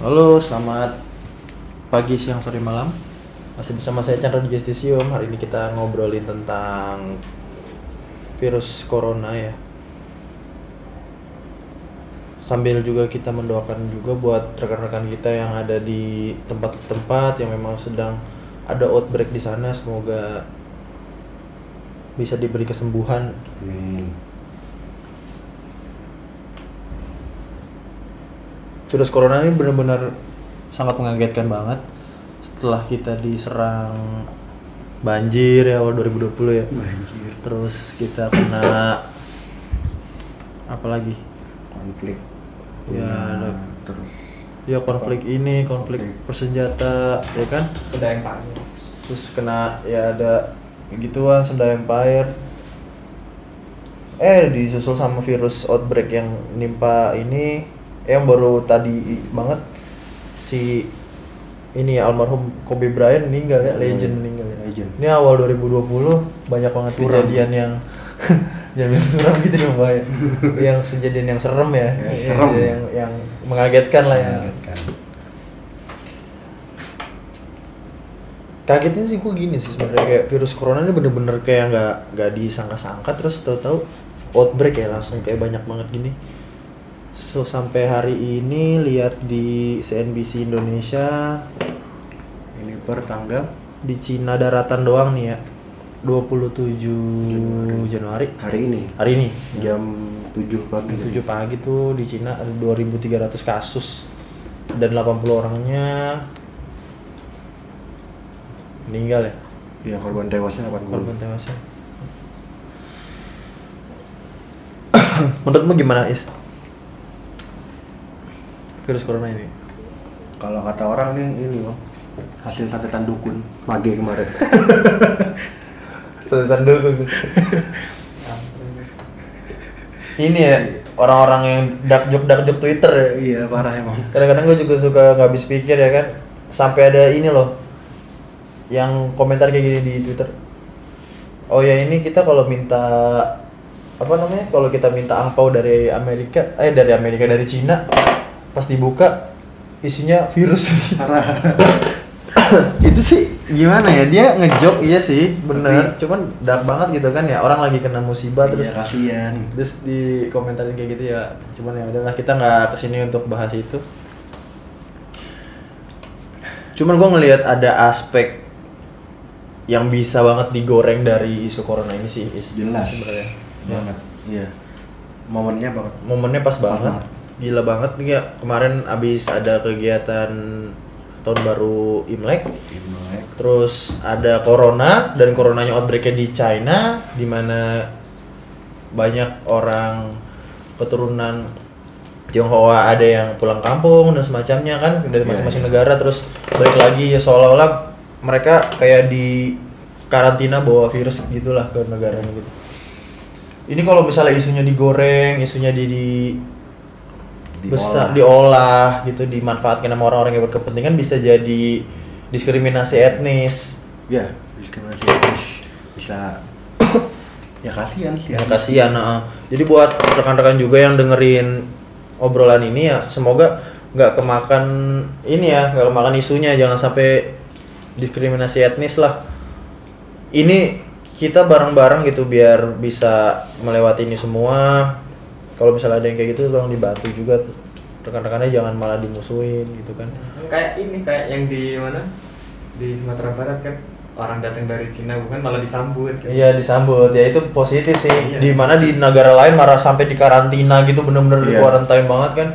Halo, selamat pagi, siang, sore, malam. Masih bersama saya Chandra di Justisium. Hari ini kita ngobrolin tentang virus corona ya. Sambil juga kita mendoakan juga buat rekan-rekan kita yang ada di tempat-tempat yang memang sedang ada outbreak di sana. Semoga bisa diberi kesembuhan. Amin. Virus corona ini benar-benar sangat mengagetkan banget. Setelah kita diserang banjir ya awal 2020 ya. Banjir. terus kita kena apa lagi? Konflik. Ya, Nah, ada- terus. Ya konflik ini konflik Konflik. bersenjata ya kan? Sudah yang paling terus kena ya ada gituan Sunda Empire. Eh disusul sama virus outbreak yang nimpa ini yang baru tadi banget si ini ya almarhum Kobe Bryant meninggal ya legend Hmm, meninggal ya legend. ini awal 2020 banyak banget Suram. kejadian yang jangan bilang suram gitu dong Pak ya. yang kejadian yang serem ya, Ya, Yang- serem. yang yang mengagetkan lah ya Mengagetkan. kagetnya sih gue gini sih sebenarnya kayak virus corona ini bener-bener kayak nggak nggak disangka-sangka terus tahu-tahu outbreak ya langsung kayak banyak banget gini so sampai hari ini lihat di CNBC Indonesia. Ini per tanggal? Di Cina daratan doang nih ya. 27 Januari. Hari ini? Hari ini. Jam 7 pagi. jam 7 pagi tuh di Cina ada 2300 kasus. Dan 80 orangnya meninggal ya? Ya korban tewasnya 80. korban tewasnya. Menurutmu gimana Is? Virus corona ini? Kalau kata orang nih ini bang hasil santetan dukun mage kemarin. Setan dulu. ini ya orang-orang yang dark joke dark joke Twitter ya. iya parah emang. Kadang-kadang gue juga suka nggak habis pikir ya kan. Sampai ada ini loh yang komentar kayak gini di Twitter. Oh ya ini kita kalau minta apa namanya? Kalau kita minta angpau dari Amerika, eh dari Amerika dari Cina, pas dibuka isinya virus. Itu sih gimana ya dia ngejok iya sih bener cuman dark banget gitu kan ya orang lagi kena musibah terus Iya, kasihan. terus di komentarin kayak gitu ya cuman ya udahlah kita nggak ke sini untuk bahas itu cuman gua ngelihat ada aspek yang bisa banget digoreng dari isu corona ini sih is Jelas. sebenarnya Ya. Banget. Iya. Momennya banget. momennya pas banget banget. Gila banget nih ya kemarin abis ada kegiatan tahun baru Imlek Imlek. Terus ada corona dan coronanya outbreaknya di China, di mana banyak orang keturunan Tionghoa ada yang pulang kampung dan semacamnya kan dari Iya, masing-masing iya. negara terus balik lagi ya seolah-olah mereka kayak di karantina bawa virus gitulah ke negaranya gitu. Ini kalau misalnya isunya digoreng, isunya di, di besar diolah gitu dimanfaatkan sama orang-orang yang berkepentingan bisa jadi diskriminasi etnis. Ya, diskriminasi etnis. Bisa. Ya kasihan sih. ya kasihan nah. jadi buat rekan-rekan juga yang dengerin obrolan ini ya semoga nggak kemakan ini ya nggak kemakan isunya. Jangan sampai diskriminasi etnis lah. Ini kita bareng-bareng gitu biar bisa melewati ini semua kalau misalnya ada yang kayak gitu tolong dibantu juga rekan-rekannya jangan malah dimusuhin gitu kan kayak ini kayak yang di mana di Sumatera Barat kan orang datang dari Cina bukan malah disambut kan Iya disambut ya itu positif sih. Iya. Di mana di negara lain marah sampai di karantina gitu bener-bener di Iya. quarantine banget kan.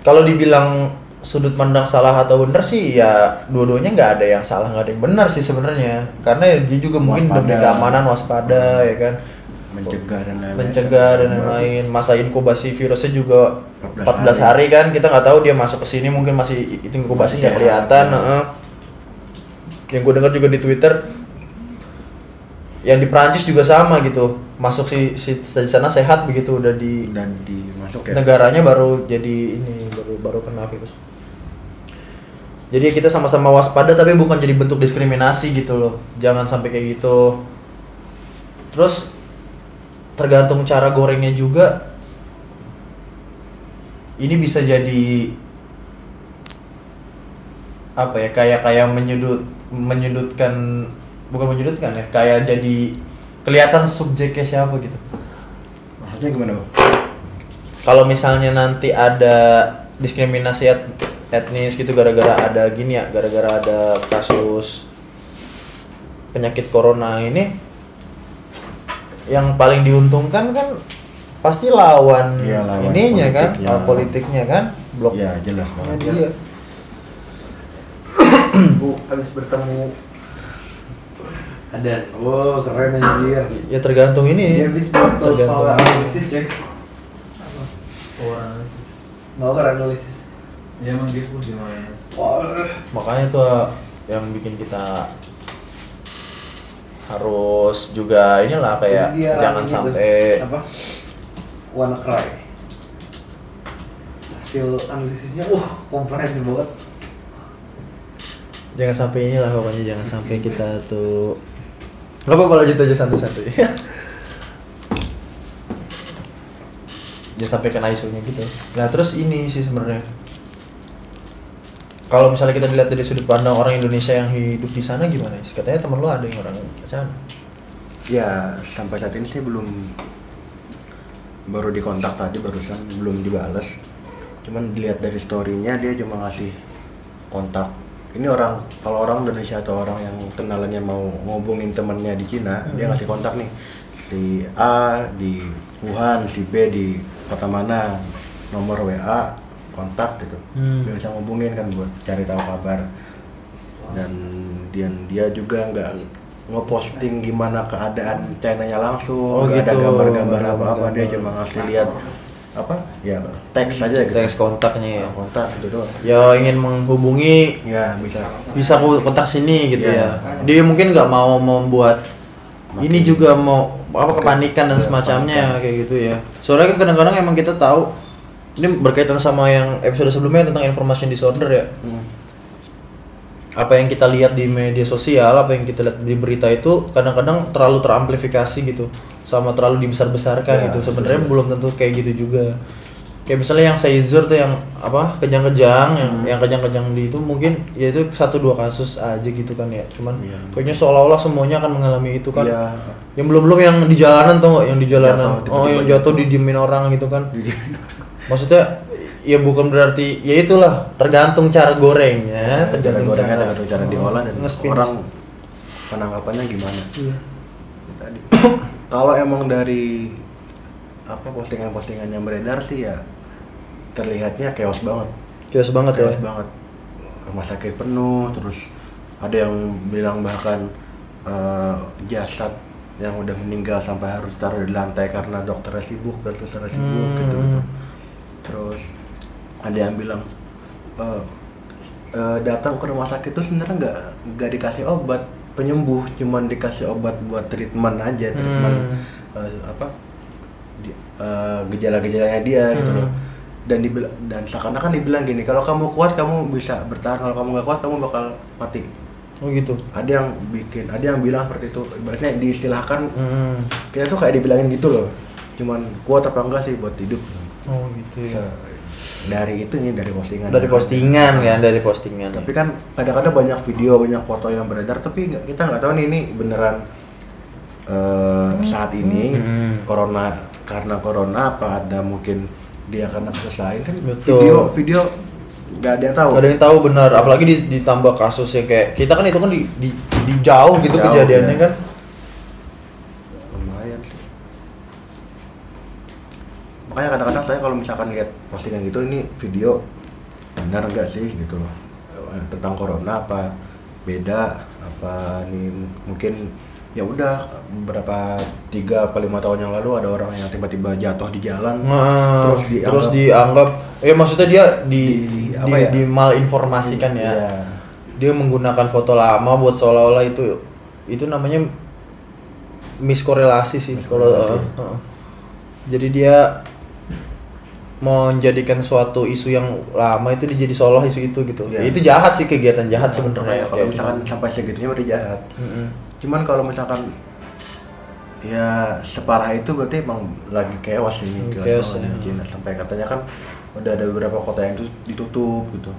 Kalau dibilang sudut pandang salah atau benar sih ya dua-duanya nggak ada yang salah nggak ada yang benar sih sebenarnya karena dia juga mungkin Waspada. demi keamanan waspada ya kan mencegah dan lain-lain. mencegah dan lain-lain masa inkubasi virusnya juga 14 14 hari kan kita nggak tahu dia masuk ke sini mungkin masih itu inkubasi Masih nggak kelihatan ya. heeh. yang gue dengar juga di Twitter yang di Prancis juga sama gitu masuk si, si di sana sehat begitu udah di dan dimasuk ya. negaranya baru jadi ini baru baru kena virus jadi kita sama-sama waspada tapi bukan jadi bentuk diskriminasi gitu loh jangan sampai kayak gitu terus tergantung cara gorengnya juga ini bisa jadi apa ya kayak kayak menyudut menyudutkan bukan menyudutkan ya kayak jadi kelihatan subjeknya siapa gitu Maksudnya gimana bang? kalau misalnya nanti ada diskriminasi et- etnis gitu gara-gara ada gini ya gara-gara ada kasus penyakit corona ini yang paling diuntungkan kan pasti lawan, Iya, lawan ininya kan politiknya. lawan politiknya kan blok Ya jelas banget. dia Bu, habis bertemu ada, wow keren anjir. ya tergantung ini Dia habis Tergantung. soal analisis cek. orang Mau kan analisis? ya emang gitu gimana makanya tuh yang bikin kita harus juga inilah kayak Dia jangan sampai apa? Wanna cry. Hasil analisisnya, uh, komprehensif banget. jangan sampai inilah pokoknya jangan sampai kita tuh nggak apa-apa lanjut aja santai-santai jangan sampai kena isunya gitu nah terus ini sih sebenarnya kalau misalnya kita dilihat dari sudut pandang orang Indonesia yang hidup di sana gimana sih katanya temen lu ada yang orang sana Ya, sampai saat ini sih belum baru dikontak tadi barusan belum dibales. Cuman dilihat dari story-nya dia cuma ngasih kontak. Ini orang kalau orang Indonesia atau orang yang kenalannya mau ngobongin temennya di Cina, dia Hmm. ngasih kontak nih di A di Wuhan, si B di kota mana, nomor WA, kontak gitu. Hmm. Dia bisa ngobongin kan buat cari tahu kabar. Dan dia dia juga nggak ngeposting gimana keadaan China-nya langsung, Oh, nggak ada gitu. gambar-gambar ada apa-apa, dia cuma ngasih lihat apa ya teks aja gitu. teks kontaknya ya Nah, kontak gitu doang. ya ingin menghubungi Ya bisa. bisa kontak sini gitu Iya. ya. Dia mungkin nggak mau membuat Makin- ini juga mau apa kepanikan dan iya, semacamnya kepanikan. kayak gitu ya. Soalnya kan kadang-kadang emang kita tahu ini berkaitan sama yang episode sebelumnya tentang information disorder ya. Hmm. Apa yang kita lihat di media sosial, apa yang kita lihat di berita itu kadang-kadang terlalu teramplifikasi gitu, sama terlalu dibesar-besarkan Ya, gitu. Sebenarnya belum tentu kayak gitu juga. Kayak misalnya yang Caesar tuh yang apa kejang-kejang, yang Hmm. yang kejang-kejang di itu mungkin ya itu satu dua kasus aja gitu kan ya. Cuman Iya. kayaknya seolah-olah semuanya akan mengalami itu kan. Iya. Yang belum-belum yang di jalanan tuh yang di jalanan. Jatuh, oh, yang jatuh jatuh. didiemin orang gitu kan. Maksudnya ya bukan berarti ya itulah tergantung cara gorengnya, cara tergantung gorengnya tergantung cara diolah dan nge-spin. orang penanggapannya gimana. Iya. Tadi. Kalau emang dari apa postingan-postingan yang beredar sih ya terlihatnya chaos banget. Kios banget ya. Chaos banget. Rumah sakit penuh, terus ada yang bilang bahkan eh, jasad yang udah meninggal sampai harus taruh di lantai karena dokternya sibuk dan susternya sibuk Hmm. gitu, gitu. Terus ada yang bilang eh, eh, datang ke rumah sakit tuh sebenarnya nggak nggak dikasih obat penyembuh, cuman dikasih obat buat treatment aja, treatment Hmm. eh, apa di- eh, gejala-gejalanya dia gitu Hmm. loh dan dibilang dan seakan-akan dibilang gini kalau kamu kuat kamu bisa bertahan kalau kamu nggak kuat kamu bakal mati Oh gitu. ada yang bikin ada yang bilang seperti itu ibaratnya diistilahkan Hmm. kita tuh kayak dibilangin gitu loh cuman kuat apa enggak sih buat hidup Oh gitu ya. Se- dari itu nih dari postingan Dari postingan kan, dari postingan. tapi kan kadang-kadang banyak video banyak foto yang beredar tapi kita nggak tahu nih ini beneran eh, saat ini Hmm. corona karena corona apa ada mungkin dia karena selesai kan Betul. video video nggak ada yang tahu ada yang tahu benar, apalagi di- ditambah kasusnya kayak kita kan itu kan di, di, di jauh gitu Jauh, kejadiannya ya. kan. lumayan sih makanya kadang-kadang saya kalau misalkan lihat postingan gitu ini video benar nggak sih gitu loh Eh, tentang corona apa beda apa nih mungkin ya udah beberapa tiga apa lima tahun yang lalu ada orang yang tiba-tiba jatuh di jalan Nah, terus dianggap, terus dianggap eh maksudnya dia di Di- di, apa ya? di malinformasikan ya. Iya. Dia menggunakan foto lama buat seolah-olah itu itu namanya miskorelasi sih kalau uh, uh. Jadi dia menjadikan suatu isu yang lama itu dijadi seolah isu itu gitu. Iya. Ya, itu jahat sih kegiatan jahat Makanya sebenarnya. kalau Kayak misalkan gitu. sampai segitunya berarti jahat Mm-mm. cuman kalau misalkan ya separah itu berarti emang lagi chaos ini Hmm, chaos, ya. di Cina sampai katanya kan udah ada beberapa kota yang ditutup gitu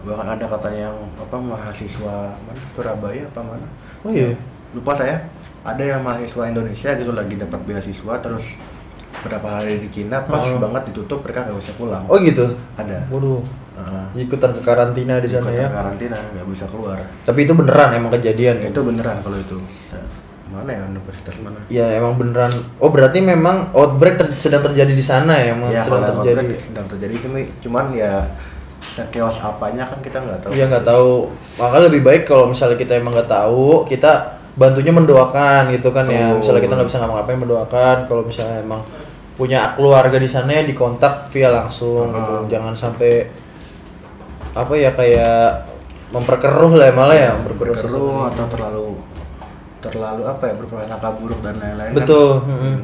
bahkan ada katanya yang apa mahasiswa mana Surabaya apa mana Oh iya. lupa saya ada yang mahasiswa Indonesia gitu lagi dapat beasiswa terus berapa hari di Cina pas Oh. banget ditutup mereka nggak bisa pulang Oh gitu. ada Waduh. Heeh. Ikutan ke karantina di sana ya. karantina nggak bisa keluar Tapi itu beneran emang kejadian ya? itu beneran kalau itu Nah, mana ya universitas mana Ya emang beneran. Oh berarti memang outbreak ter- sedang terjadi di sana ya? Emang ya sedang terjadi. sedang terjadi cuma cuman ya sekeos apanya kan kita nggak tahu Iya nggak tahu. Makanya lebih baik kalau misalnya kita emang nggak tahu, kita bantunya mendoakan gitu kan ya. Betul. Misalnya kita nggak bisa ngapa-ngapain mendoakan. Kalau misalnya emang punya keluarga di sana ya dikontak via langsung gitu. Ah. Jangan sampai apa ya kayak memperkeruh lah ya malah ya memperkeruh berkeruh sesuatu. atau terlalu terlalu apa ya berprasangka buruk dan lain-lain kan. Betul. mm-mm.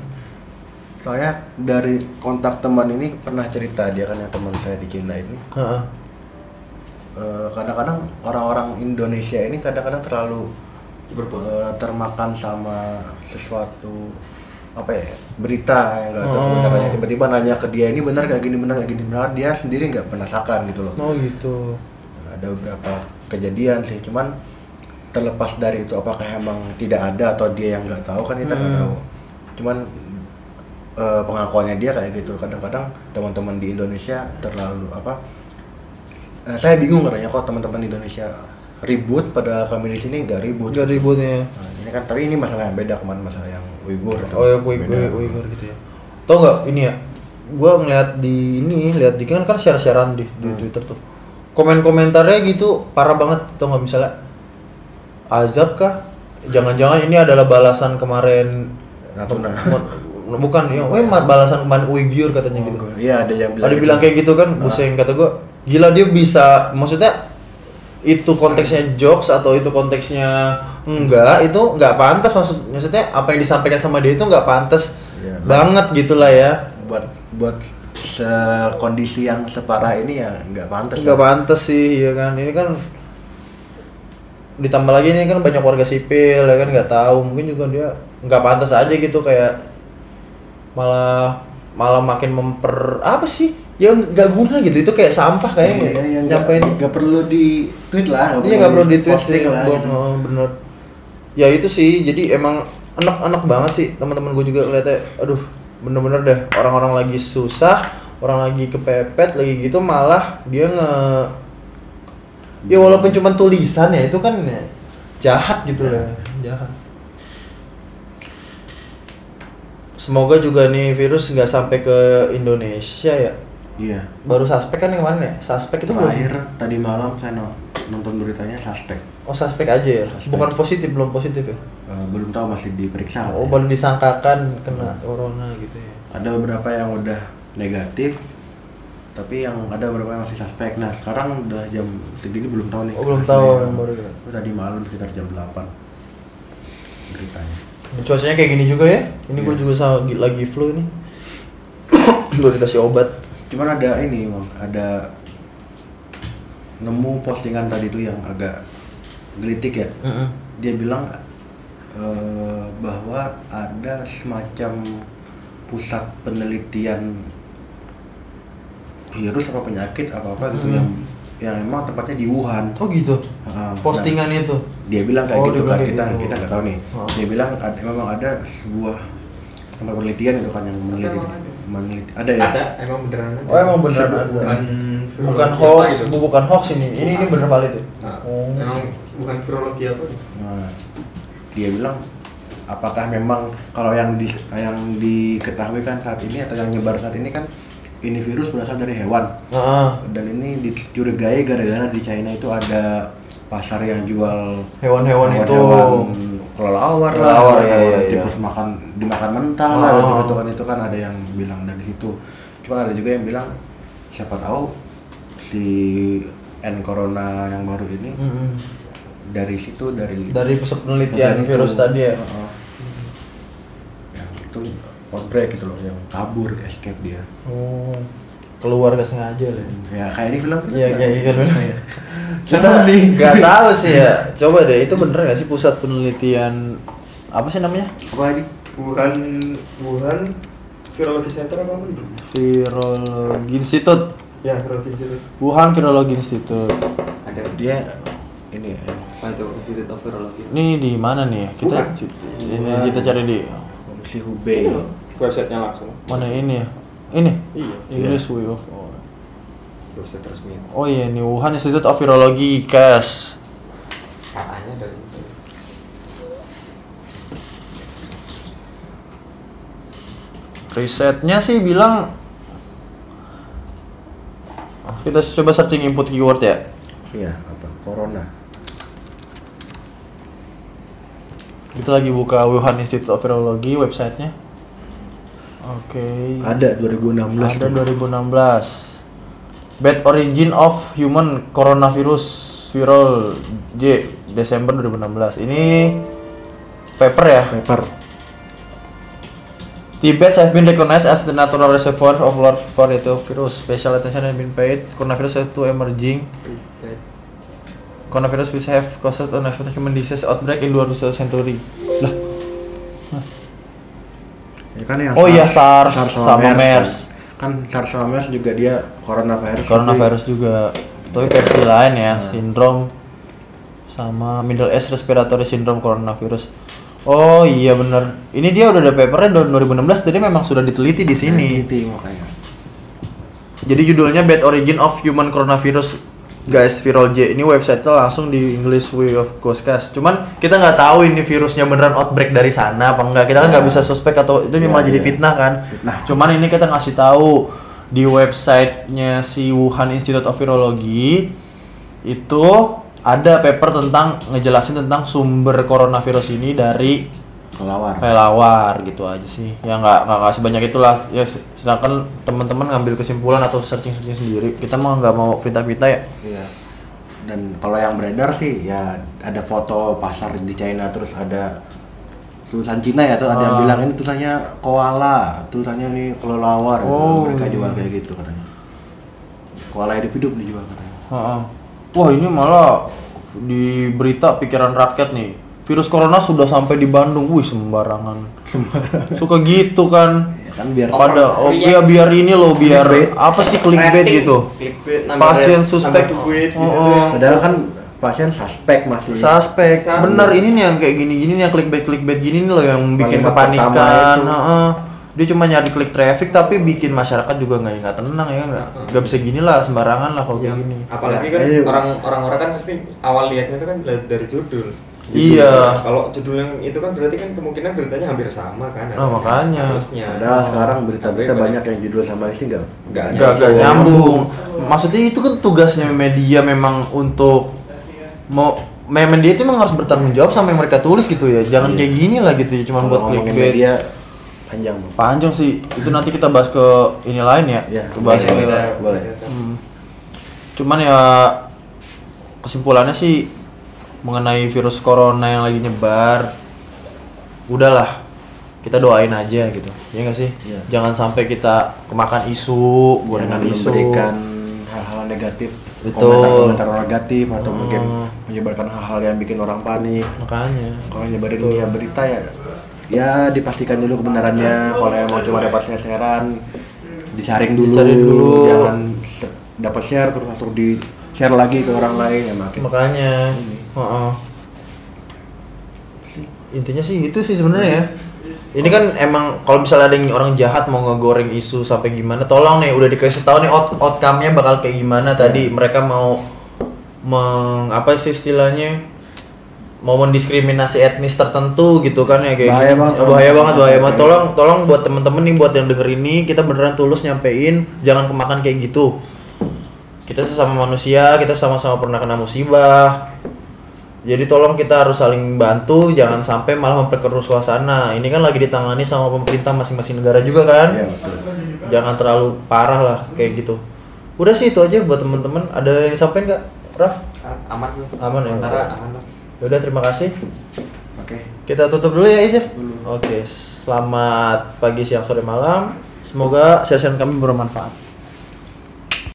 soalnya dari kontak teman ini pernah cerita dia kan yang teman saya di Cina ini Heeh. eh, kadang-kadang orang-orang Indonesia ini kadang-kadang terlalu eh, termakan sama sesuatu apa ya berita yang nggak tahu Oh. kebenarannya tiba-tiba nanya ke dia ini benar gak gini benar gak gini benar dia sendiri nggak penasaran gitu loh Oh gitu. ada beberapa kejadian sih cuman terlepas dari itu apakah emang tidak ada atau dia yang nggak tahu kan kita nggak Hmm. tahu cuman eh, pengakuannya dia kayak gitu kadang-kadang teman-teman di Indonesia terlalu apa eh, saya bingung katanya kok teman-teman di Indonesia ribut pada kami di sini nggak ribut Gak ributnya. Nah, ini kan tapi ini masalah yang beda kemarin masalah yang Uyghur Oh ya, Beda. gue Uyghur gitu ya. Tau nggak ini ya? Gue ngeliat di ini, lihat di kan kan share-sharean di, di Hmm. Twitter tuh. Komen-komentarnya gitu parah banget. Tau nggak misalnya azab kah? Jangan-jangan ini adalah balasan kemarin Natuna. Bukan ya, weh ma- balasan kemarin Uyghur katanya gitu. Oh, Iya ada yang bilang Ada bilang kayak gitu kan, Ah. buseng kata gue, gila dia bisa, maksudnya itu konteksnya jokes atau itu konteksnya enggak, itu nggak pantas maksud, maksudnya apa yang disampaikan sama dia itu nggak pantas Iya. banget gitulah ya, buat buat sekondisi yang separah ini ya nggak pantas nggak pantas sih, ya kan, ini kan ditambah lagi ini kan banyak warga sipil ya kan nggak tahu. Mungkin juga dia nggak pantas aja gitu kayak malah malah makin memper apa sih ya nggak guna gitu itu kayak sampah kayaknya Iya, iya, nggak- nyampein nggak perlu di tweet lah Iya nggak perlu di tweet sih, lah gitu. Oh, bener. Ya itu sih, jadi emang enak-enak banget sih teman-teman gue juga lihatnya. Aduh, bener-bener deh orang-orang lagi susah, orang lagi kepepet, lagi gitu malah dia nge Ya walaupun cuma tulisan ya itu kan ya, jahat gitu Ya. lah, jahat. Semoga juga nih virus nggak sampai ke Indonesia ya. Iya Baru suspek kan yang mana ya? Suspek itu belum terakhir tadi malam saya no- nonton beritanya suspek Oh suspek aja ya, Suspek. bukan positif belum positif ya? Eh, belum tahu masih diperiksa Oh baru disangkakan kena corona gitu ya? ada beberapa yang udah negatif tapi yang ada beberapa yang masih suspek nah sekarang udah jam segini belum tahu nih Oh, belum tahu yang baru ya. Itu tadi malam sekitar jam 8 beritanya Cuacanya kayak gini juga ya? Ini gue Iya. juga lagi flu ini. gue dikasih obat. Cuman ada ini Bang, ada nemu postingan tadi tuh yang agak gelitik ya dia bilang eh, bahwa ada semacam pusat penelitian virus apa penyakit apa apa gitu Hmm. yang yang emang tempatnya di Wuhan. Oh gitu. Ah, Postingan nah, itu. dia bilang kayak Oh, gitu kan kita gitu. kita nggak tahu nih. Oh. Dia bilang ada, memang ada sebuah tempat penelitian itu kan yang meneliti? Meneliti ada ya. Ada, emang beneran ada. Oh emang beneran Bukan- ada. Bukan Bukan hoax, gitu. bu- bukan hoax ini. Ini ini bener valid ya. Nah, Oh. Emang bukan virologi apa nih? Nah, dia bilang apakah memang kalau yang di yang diketahui kan saat ini atau yang nyebar saat ini kan ini virus berasal dari hewan Nah, dan ini dicurigai gara-gara di China itu ada pasar yang jual hewan-hewan itu. kelelawar lah, Kelelawar, iya, iya. tikus makan dimakan mentah lah Oh. gitu, gitu kan itu kan ada yang bilang dari situ cuma ada juga yang bilang siapa tahu si N corona yang baru ini Mm-mm. dari situ dari Dari pusat penelitian virus itu. tadi ya. Heeh. yang itu outbreak gitu loh yang kabur escape dia Oh. Keluar gak sengaja lah. ya kayak di film Iya, iya, iya kan bener. Serem sih. Gak tahu sih ya. Coba deh, itu bener gak sih pusat penelitian apa sih namanya? apa lagi Wuhan, Wuhan Virologi Center apa apa gitu? Virologi Institute. Ya, Virologi Institute. Wuhan Virologi Institute. Ada dia ini ya, apa itu Institute of Virology? Ini di mana nih? ya? Kita Wuhan. ini kita cari di komisi Hubei Websitenya langsung. mana ini ya? Ini. Iya. English Way of oh. Website resmi. oh iya nih Wuhan Institute of Virology CAS. Katanya dari situ. Risetnya sih bilang kita coba searching input keyword ya. iya apa corona Kita lagi buka Wuhan Institute of Virology websitenya. Oke. ada 2016 Ada tuh. 2016. Bad origin of human coronavirus viral J Desember 2016. Ini paper ya. paper Tibet have been recognized as the natural reservoir of large variety of virus. Special attention has been paid. Coronavirus has two emerging coronavirus which have caused unexpected human disease outbreak in 21st century. Lah, kan yang Oh iya, SARS sama MERS. kan. kan SARS sama MERS juga dia coronavirus coronavirus juga. Tapi versi lain ya, sindrom sama Middle East Respiratory Syndrome coronavirus. Oh iya bener. Ini dia udah ada papernya tahun 2016, jadi memang sudah diteliti di sini. Ini makanya Jadi judulnya Bad Origin of Human Coronavirus Guys, Viral J ini website-nya langsung di English Way of Ghostcast. Cuman kita nggak tahu ini virusnya beneran outbreak dari sana apa enggak. Kita kan nggak bisa suspek atau itu Ya, malah jadi ya. fitnah kan. Fitnah. Cuman ini kita ngasih tahu di websitenya si Wuhan Institute of Virology itu ada paper tentang ngejelasin tentang sumber coronavirus ini dari kelawar kelawar gitu aja sih ya nggak nggak nggak sebanyak itulah ya silakan teman-teman ngambil kesimpulan atau searching searching sendiri kita mah nggak mau fitnah-fitnah ya Iya. Dan kalau yang beredar sih ya ada foto pasar di China terus ada tulisan Cina ya tuh ada yang Ah. bilang ini tulisannya koala, tulisannya ini kelelawar. Oh. Mereka jual kayak gitu katanya. Koala hidup-hidup dijual katanya. Heeh. wah ini malah di berita pikiran rakyat nih virus corona sudah sampai di Bandung wih sembarangan suka gitu kan Ya kan biar pada oh ya biar ini loh biar Clickbait. apa sih clickbait Rating. gitu Clickbait, pasien suspek duit gitu Oh, oh. ya. padahal kan pasien suspek masih Suspek. Suspek. Bener ini nih yang kayak gini-gini nih yang clickbait-clickbait gini nih loh yang bikin Kalimat kepanikan. Heeh. Dia cuma nyari klik traffic tapi bikin masyarakat juga nggak nggak tenang ya nggak nggak bisa gini lah sembarangan lah kalau Iya. kayak gini. Apalagi Ya, kan orang-orang kan pasti awal lihatnya itu kan dari- dari judul. Iya. Kalau judul yang itu kan berarti kan kemungkinan beritanya hampir sama kan. Nah, makanya. Harusnya. Padahal sekarang berita-berita banyak yang judul sama isi enggak Nggak Nggak nggak nyambung. nyambung. Maksudnya itu kan tugasnya media memang untuk mau memang dia itu memang harus bertanggung jawab sama yang mereka tulis gitu ya. Jangan Iya. kayak gini lah gitu ya, cuma buat clickbait. media panjang Bang. Panjang sih. Itu nanti kita bahas ke ini lain ya. Iya, Kita bahas boleh, ke boleh. boleh. Hmm. Cuman ya kesimpulannya sih mengenai virus corona yang lagi nyebar, udahlah kita doain aja gitu, ya nggak sih? Iya. Jangan sampai kita kemakan isu, gorengan isu. memberikan hal-hal negatif komentar-komentar negatif atau Hmm. mungkin menyebarkan hal-hal yang bikin orang panik Makanya. kalau nyebarin Betul. dia berita ya ya dipastikan dulu kebenarannya kalau emang cuma dapat share-sharean disaring dulu, dulu. jangan dapat share terus langsung di share lagi ke orang lain ya makin Makanya. Heeh. Intinya sih itu sih sebenarnya ya. Ini kan emang kalau misalnya ada yang orang jahat mau ngegoreng isu sampai gimana, tolong nih udah dikasih tahu nih out outcome-nya bakal kayak gimana tadi. Mereka mau meng apa sih istilahnya? Mau mendiskriminasi etnis tertentu gitu kan ya kayak Bahaya gini. banget. bahaya banget, bahaya banget. Tolong tolong buat temen-temen nih buat yang denger ini kita beneran tulus nyampein jangan kemakan kayak gitu. Kita sesama manusia, kita sama-sama pernah kena musibah. Jadi tolong kita harus saling bantu, jangan sampai malah memperkeruh suasana. Ini kan lagi ditangani sama pemerintah masing-masing negara juga kan. Iya, betul. Jangan terlalu parah lah kayak gitu. Udah sih itu aja buat temen-temen. Ada yang disampaikan nggak, Raf? aman tuh. Aman ya? Sementara aman lah. Udah terima kasih. oke Kita tutup dulu ya Is ya. Oke, selamat pagi, siang, sore, malam. Semoga session kami bermanfaat.